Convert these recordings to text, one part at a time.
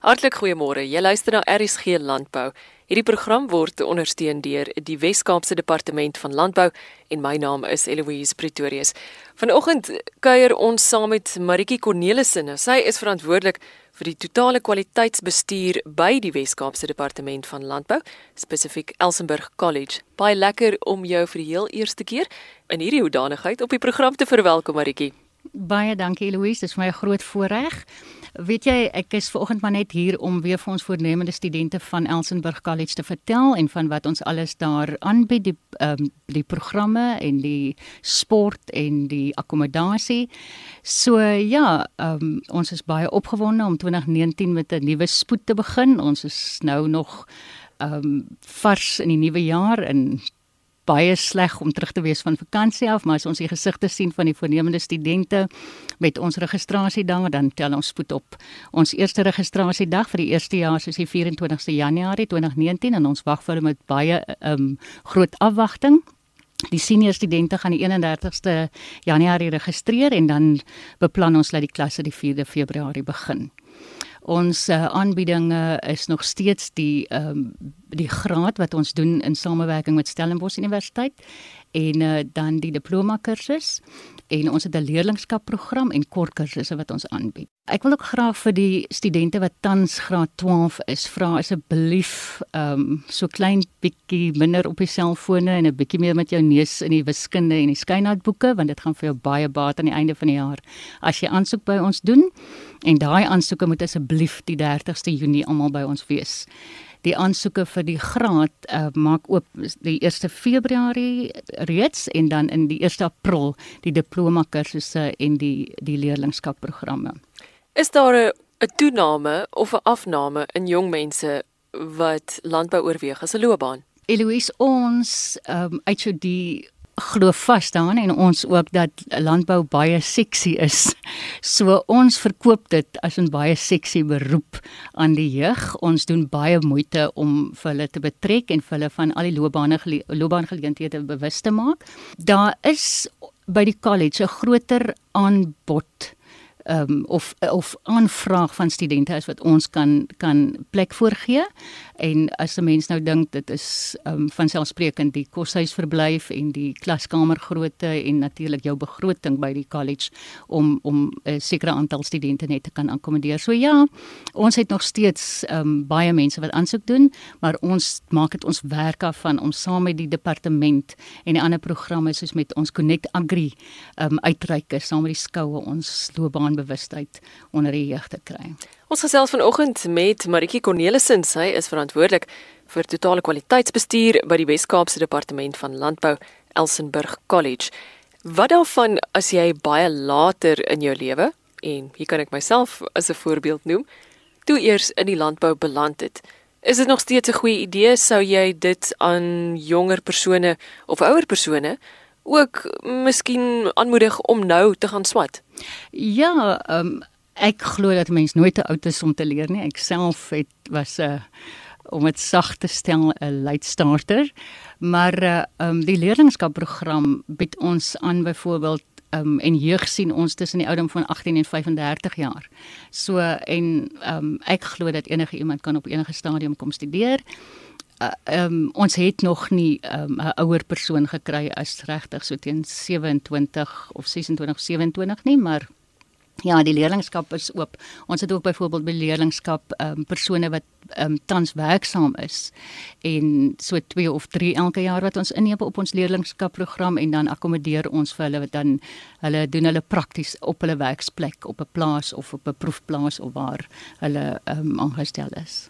Hartlik goeiemôre. Jy luister na RSG Landbou. Hierdie program word ondersteun deur die Wes-Kaapse Departement van Landbou en my naam is Eloise Pretorius. Vanoggend kuier ons saam met Maritjie Cornelissen. Sy is verantwoordelik vir die totale kwaliteitsbestuur by die Wes-Kaapse Departement van Landbou, spesifiek Elsenburg College. Baie lekker om jou vir die heel eerste keer in hierdie hoedanigheid op die program te verwelkom, Maritjie. Baie dankie Eloise, dit is my 'n groot voorreg. Weet jy, ek is vanoggend maar net hier om weer vir ons voornemende studente van Elsenburg College te vertel en van wat ons alles daar aanbied, die um, die programme en die sport en die akkommodasie. So ja, um, ons is baie opgewonde om 2019 met 'n nuwe spoed te begin. Ons is nou nog ehm um, vars in die nuwe jaar en baie sleg om terug te wees van vakansie af, maar as ons die gesigte sien van die voornemende studente met ons registrasiedag, dan tel ons spoed op. Ons eerste registrasiedag vir die eerste jaar is die 24ste Januarie 2019 en ons wag vir hulle met baie um groot afwagting. Die senior studente gaan die 31ste Januarie registreer en dan beplan ons dat die klasse die 4de Februarie begin. Ons uh, aanbiedinge is nog steeds die ehm um, die graad wat ons doen in samewerking met Stellenbosch Universiteit en uh, dan die diploma kursus en ons het 'n leerlingskapprogram en kort kursusse wat ons aanbied. Ek wil ook graag vir die studente wat tans graad 12 is, vra asseblief ehm um, so klein bietjie minder op die selfone en 'n bietjie meer met jou neus in die wiskunde en die skynhoutboeke want dit gaan vir jou baie baat aan die einde van die jaar as jy aansoek by ons doen. En daai aansoeke moet asseblief die 30ste Junie almal by ons wees die aansoeke vir die graad uh, maak oop die 1 Februarie reeds en dan in die 1 April die diploma kursusse en die die leerlingskapprogramme. Is daar 'n 'n toename of 'n afname in jong mense wat landbou oorweeg as 'n loopbaan? Eloise ons um, uit so die glo vas daarin en ons ook dat landbou baie seksie is. So ons verkoop dit as 'n baie seksie beroep aan die jeug. Ons doen baie moeite om vir hulle te betrek en vir hulle van al die loopbane loopbaangeleenthede bewus te maak. Daar is by die college 'n groter aanbod um, of of aanvraag van studente is wat ons kan kan plek voorgee en as 'n mens nou dink dit is um, van selfsprekend die koshuisverblyf en die klaskamergrootte en natuurlik jou begroting by die college om om 'n sekere aantal studente net te kan akkommodeer. So ja, ons het nog steeds um, baie mense wat aansoek doen, maar ons maak dit ons werk af van om saam met die departement en die ander programme soos met ons Connect Agri um, uitreike saam met die skoue ons loopbaan bewustheid onder die jeug te kry. Ons gesels vanoggend met Maritjie Cornelissen, sy is verantwoordelik vir totale kwaliteitsbestuur by die Wes-Kaapse Departement van Landbou, Elsenburg College. Wat daarvan as jy baie later in jou lewe en hier kan ek myself as 'n voorbeeld noem, toe eers in die landbou beland het? Is dit nog steeds 'n goeie idee sou jy dit aan jonger persone of ouer persone ook miskien aanmoedig om nou te gaan swat? Ja, um, ek glo dat mens nooit te oud is om te leer nie. Ek self het was 'n uh, om dit sag te stel 'n late starter. Maar uh, um, die leerlingskapprogram bied ons aan byvoorbeeld um, en jeug sien ons tussen die ouderdom van 18 en 35 jaar. So en um, ek glo dat enige iemand kan op enige stadium kom studeer uh, um, ons het nog nie ehm, 'n um, ouer persoon gekry as regtig so teen 27 of 26 27 nie, maar ja, die leerlingskap is oop. Ons het ook byvoorbeeld by leerlingskap um, persone wat um, tans werksaam is en so 2 of 3 elke jaar wat ons inneem op ons leerlingskapprogram en dan akkommodeer ons vir hulle wat dan hulle doen hulle prakties op hulle werksplek op 'n plaas of op 'n proefplaas of waar hulle um, aangestel is.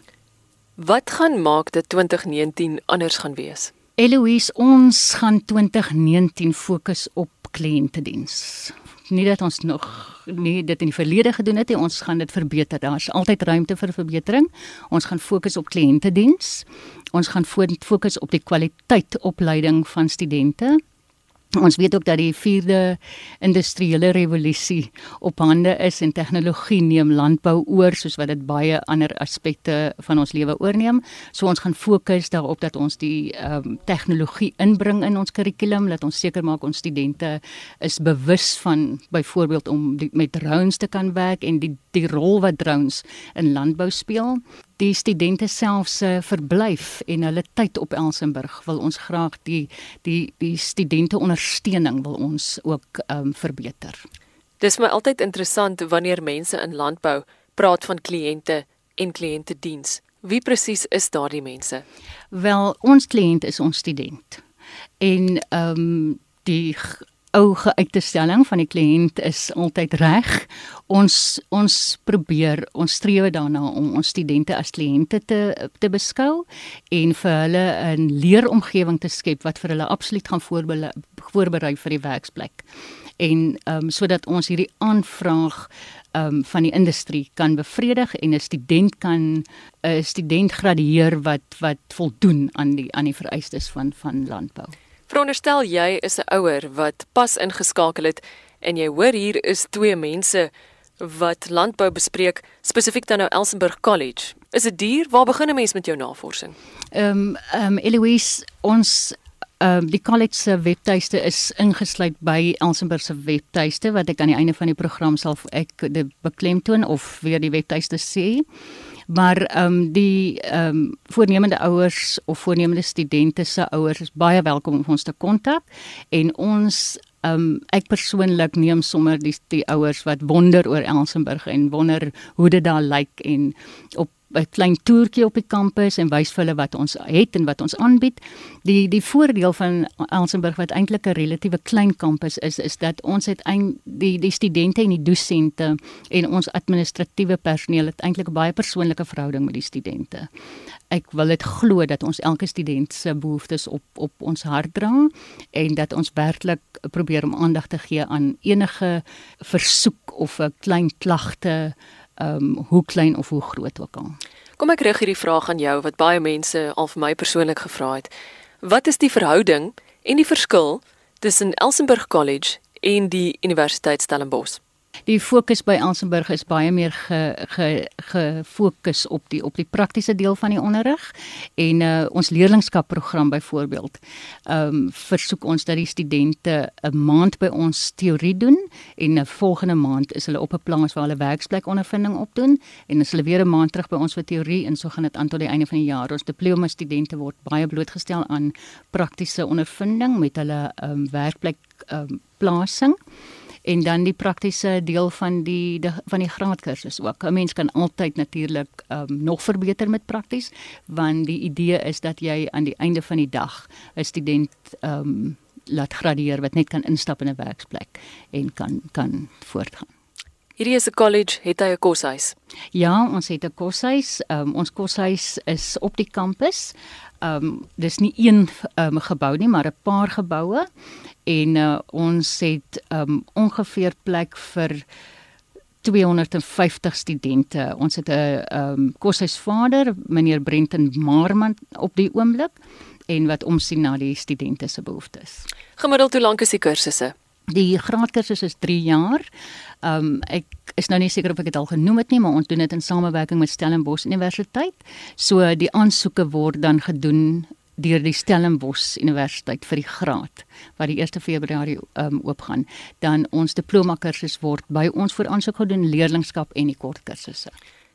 Wat gaan maak dat 2019 anders gaan wees? Eloise, ons gaan 2019 fokus op kliëntediens. Nie dat ons nog nie dit in die verlede gedoen het nie, ons gaan dit verbeter. Daar's altyd ruimte vir verbetering. Ons gaan fokus op kliëntediens. Ons gaan fokus op die kwaliteit opleiding van studente Ons weet ook dat die 4de industriële revolusie op hande is en tegnologie neem landbou oor soos wat dit baie ander aspekte van ons lewe oorneem. So ons gaan fokus daarop dat ons die ehm um, tegnologie inbring in ons kurrikulum, dat ons seker maak ons studente is bewus van byvoorbeeld om die, met drones te kan werk en die die rol wat drones in landbou speel die studente self se verblyf en hulle tyd op Elsenburg wil ons graag die die die studente ondersteuning wil ons ook ehm um, verbeter. Dis my altyd interessant wanneer mense in landbou praat van kliënte en kliëntediens. Wie presies is daardie mense? Wel, ons kliënt is ons student. En ehm um, die ou geuite stelling van die kliënt is altyd reg. Ons ons probeer, ons streef daarna om ons studente as kliënte te te beskou en vir hulle 'n leeromgewing te skep wat vir hulle absoluut gaan voorberei vir die werksplek. En ehm um, sodat ons hierdie aanvraag ehm um, van die industrie kan bevredig en 'n student kan 'n student gradueer wat wat voldoen aan die aan die vereistes van van landbou. Veronderstel jy is 'n ouer wat pas ingeskakel het en jy hoor hier is twee mense wat landbou bespreek spesifiek dan nou Elsenburg College. Is dit duur? Waar begin 'n mens met jou navorsing? Ehm um, ehm um, Eloise, ons ehm um, die college se webtuiste is ingesluit by Elsenburg se webtuiste wat ek aan die einde van die program sal ek beklemtoon of weer die webtuiste sê maar ehm um, die ehm um, voornemende ouers of voornemende studente se ouers is baie welkom om ons te kontak. En ons ehm um, ek persoonlik neem sommer die die ouers wat wonder oor Elsenburg en wonder hoe dit daar lyk en op 'n klein toertjie op die kampus en wys vir hulle wat ons het en wat ons aanbied. Die die voordeel van Elsenburg wat eintlik 'n relatiewe klein kampus is, is dat ons het ein, die die studente en die dosente en ons administratiewe personeel het eintlik 'n baie persoonlike verhouding met die studente. Ek wil dit glo dat ons elke student se behoeftes op op ons hart dra en dat ons werklik probeer om aandag te gee aan enige versoek of 'n klein klagte ehm um, hoe klein of hoe groot ook al. Kom ek rig hierdie vraag aan jou wat baie mense al vir my persoonlik gevra het. Wat is die verhouding en die verskil tussen Elsenburg College en die Universiteit Stellenbosch? Die fokus by Elsenburg is baie meer gefokus ge, ge op die op die praktiese deel van die onderrig en uh, ons leerlingskapprogram byvoorbeeld. Ehm um, versoek ons dat die studente 'n maand by ons teorie doen en 'n volgende maand is hulle op 'n plaas waar hulle werksplek ondervinding opdoen en as hulle weer 'n maand terug by ons vir teorie en so gaan dit aan tot die einde van die jaar. Ons diploma studente word baie blootgestel aan praktiese ondervinding met hulle ehm um, werkplek ehm um, plasing en dan die praktiese deel van die de, van die graadkursus ook. 'n Mens kan altyd natuurlik um, nog verbeter met prakties want die idee is dat jy aan die einde van die dag 'n student um, laat gradueer wat net kan instap in 'n werksplek en kan kan voortgaan. Hierdie is 'n college, het hy 'n koshuis? Ja, ons het 'n koshuis. Um, ons koshuis is op die kampus. Ehm um, dis nie een um, gebou nie, maar 'n paar geboue en uh, ons het um, ongeveer plek vir 250 studente. Ons het 'n um, koshuisvader, meneer Brenton Marman op die oomblik en wat omsien na die studente se behoeftes. Gemiddeld hoe lank is die kursusse? Die graadkursus is 3 jaar. Um ek is nou nie seker of ek dit al genoem het nie, maar ons doen dit in samewerking met Stellenbosch Universiteit. So die aansoeke word dan gedoen deur die Stellenbosch Universiteit vir die graad wat die 1 Februarie um, oopgaan, dan ons diploma kursus word by ons voor aansoek gedoen leerlingskap en die kort kursusse.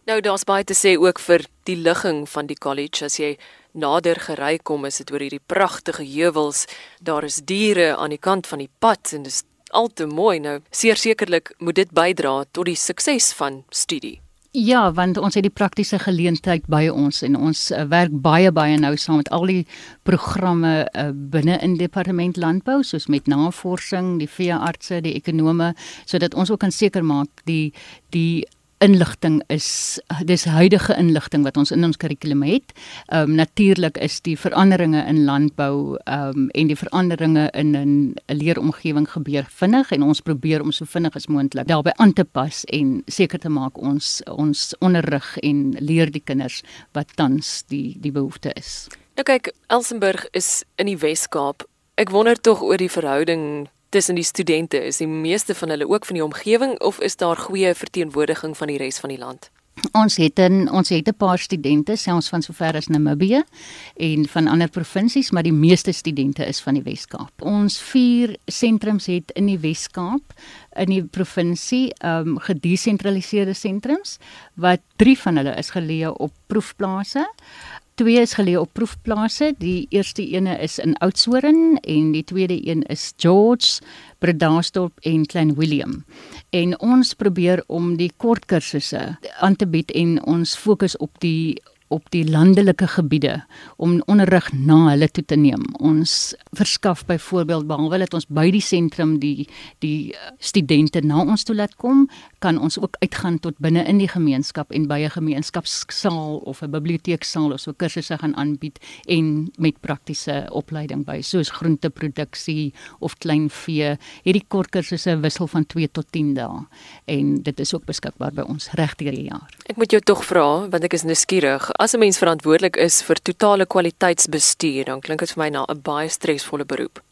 Nou daar's baie te sê ook vir die ligging van die college as jy nader gery kom is dit oor hierdie pragtige heuwels, daar is diere aan die kant van die pad en dis al te mooi nou. Sekerlik moet dit bydra tot die sukses van studie. Ja, want ons het die praktiese geleentheid by ons en ons uh, werk baie baie nou saam met al die programme uh, binne in departement landbou soos met navorsing, die veeartse, die ekonome sodat ons ook kan seker maak die die inligting is dis huidige inligting wat ons in ons kurrikulum het. Ehm um, natuurlik is die veranderinge in landbou ehm um, en die veranderinge in 'n leeromgewing gebeur vinnig en ons probeer om so vinnig as moontlik daarbey aan te pas en seker te maak ons ons onderrig en leer die kinders wat tans die die behoefte is. Nou kyk, Elsenburg is in die Wes-Kaap Ek wonder tog oor die verhouding tussen die studente. Is die meeste van hulle ook van die omgewing of is daar goeie verteenwoordiging van die res van die land? Ons het 'n ons het 'n paar studente selfs van sover as Namibië en van ander provinsies, maar die meeste studente is van die Wes-Kaap. Ons vier sentrums het in die Wes-Kaap in die provinsie ehm um, gedesentraliseerde sentrums wat drie van hulle is geleë op proefplase. Twee is geleë op proefplase. Die eerste ene is in Oudtshoorn en die tweede een is George, Bredasdorp en Klein Willem. En ons probeer om die kort kursusse aan te bied en ons fokus op die op die landelike gebiede om onderrig na hulle toe te neem. Ons verskaf byvoorbeeld behalwe dat ons by die sentrum die die eh, studente na ons toe laat kom, kan ons ook uitgaan tot binne in die gemeenskap en by 'n gemeenskapsaal of 'n biblioteeksaal of so kursusse gaan aanbied en met praktiese opleiding by soos groenteproduksie of kleinvee. Hierdie kort kursusse wissel van 2 tot 10 dae en dit is ook beskikbaar by ons regdeur die jaar. Ek moet jou tog vra want ek is nuuskierig as 'n mens verantwoordelik is vir totale kwaliteitsbestuur, dan klink dit vir my na 'n baie stresvolle beroep.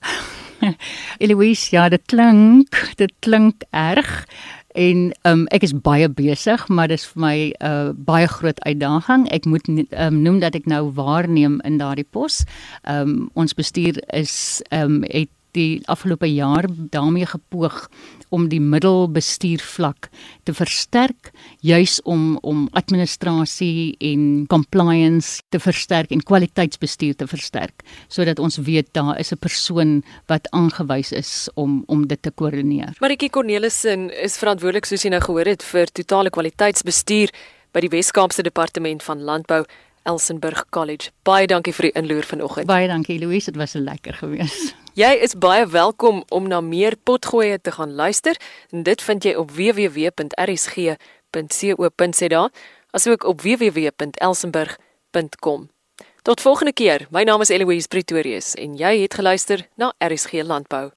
Eloise, ja, dit klink, dit klink erg en um, ek is baie besig, maar dis vir my 'n uh, baie groot uitdaging. Ek moet um, noem dat ek nou waarneem in daardie pos. Um, ons bestuur is um, het die afgelope jaar daarmee gepoog om die middelbestuurvlak te versterk juis om om administrasie en compliance te versterk en kwaliteitsbestuur te versterk sodat ons weet daar is 'n persoon wat aangewys is om om dit te koördineer. Maritjie Cornelissen is verantwoordelik soos jy nou gehoor het vir totale kwaliteitsbestuur by die Wes-Kaapse Departement van Landbou Elsenburg College. Baie dankie vir die inloer vanoggend. Baie dankie Louise, dit was lekker geweest. Jy is baie welkom om na meer potgoeie te gaan luister. En dit vind jy op www.rsg.co.za asook op www.elsenburg.com. Tot volgende keer. My naam is Eloise Pretorius en jy het geluister na RSG Landbou.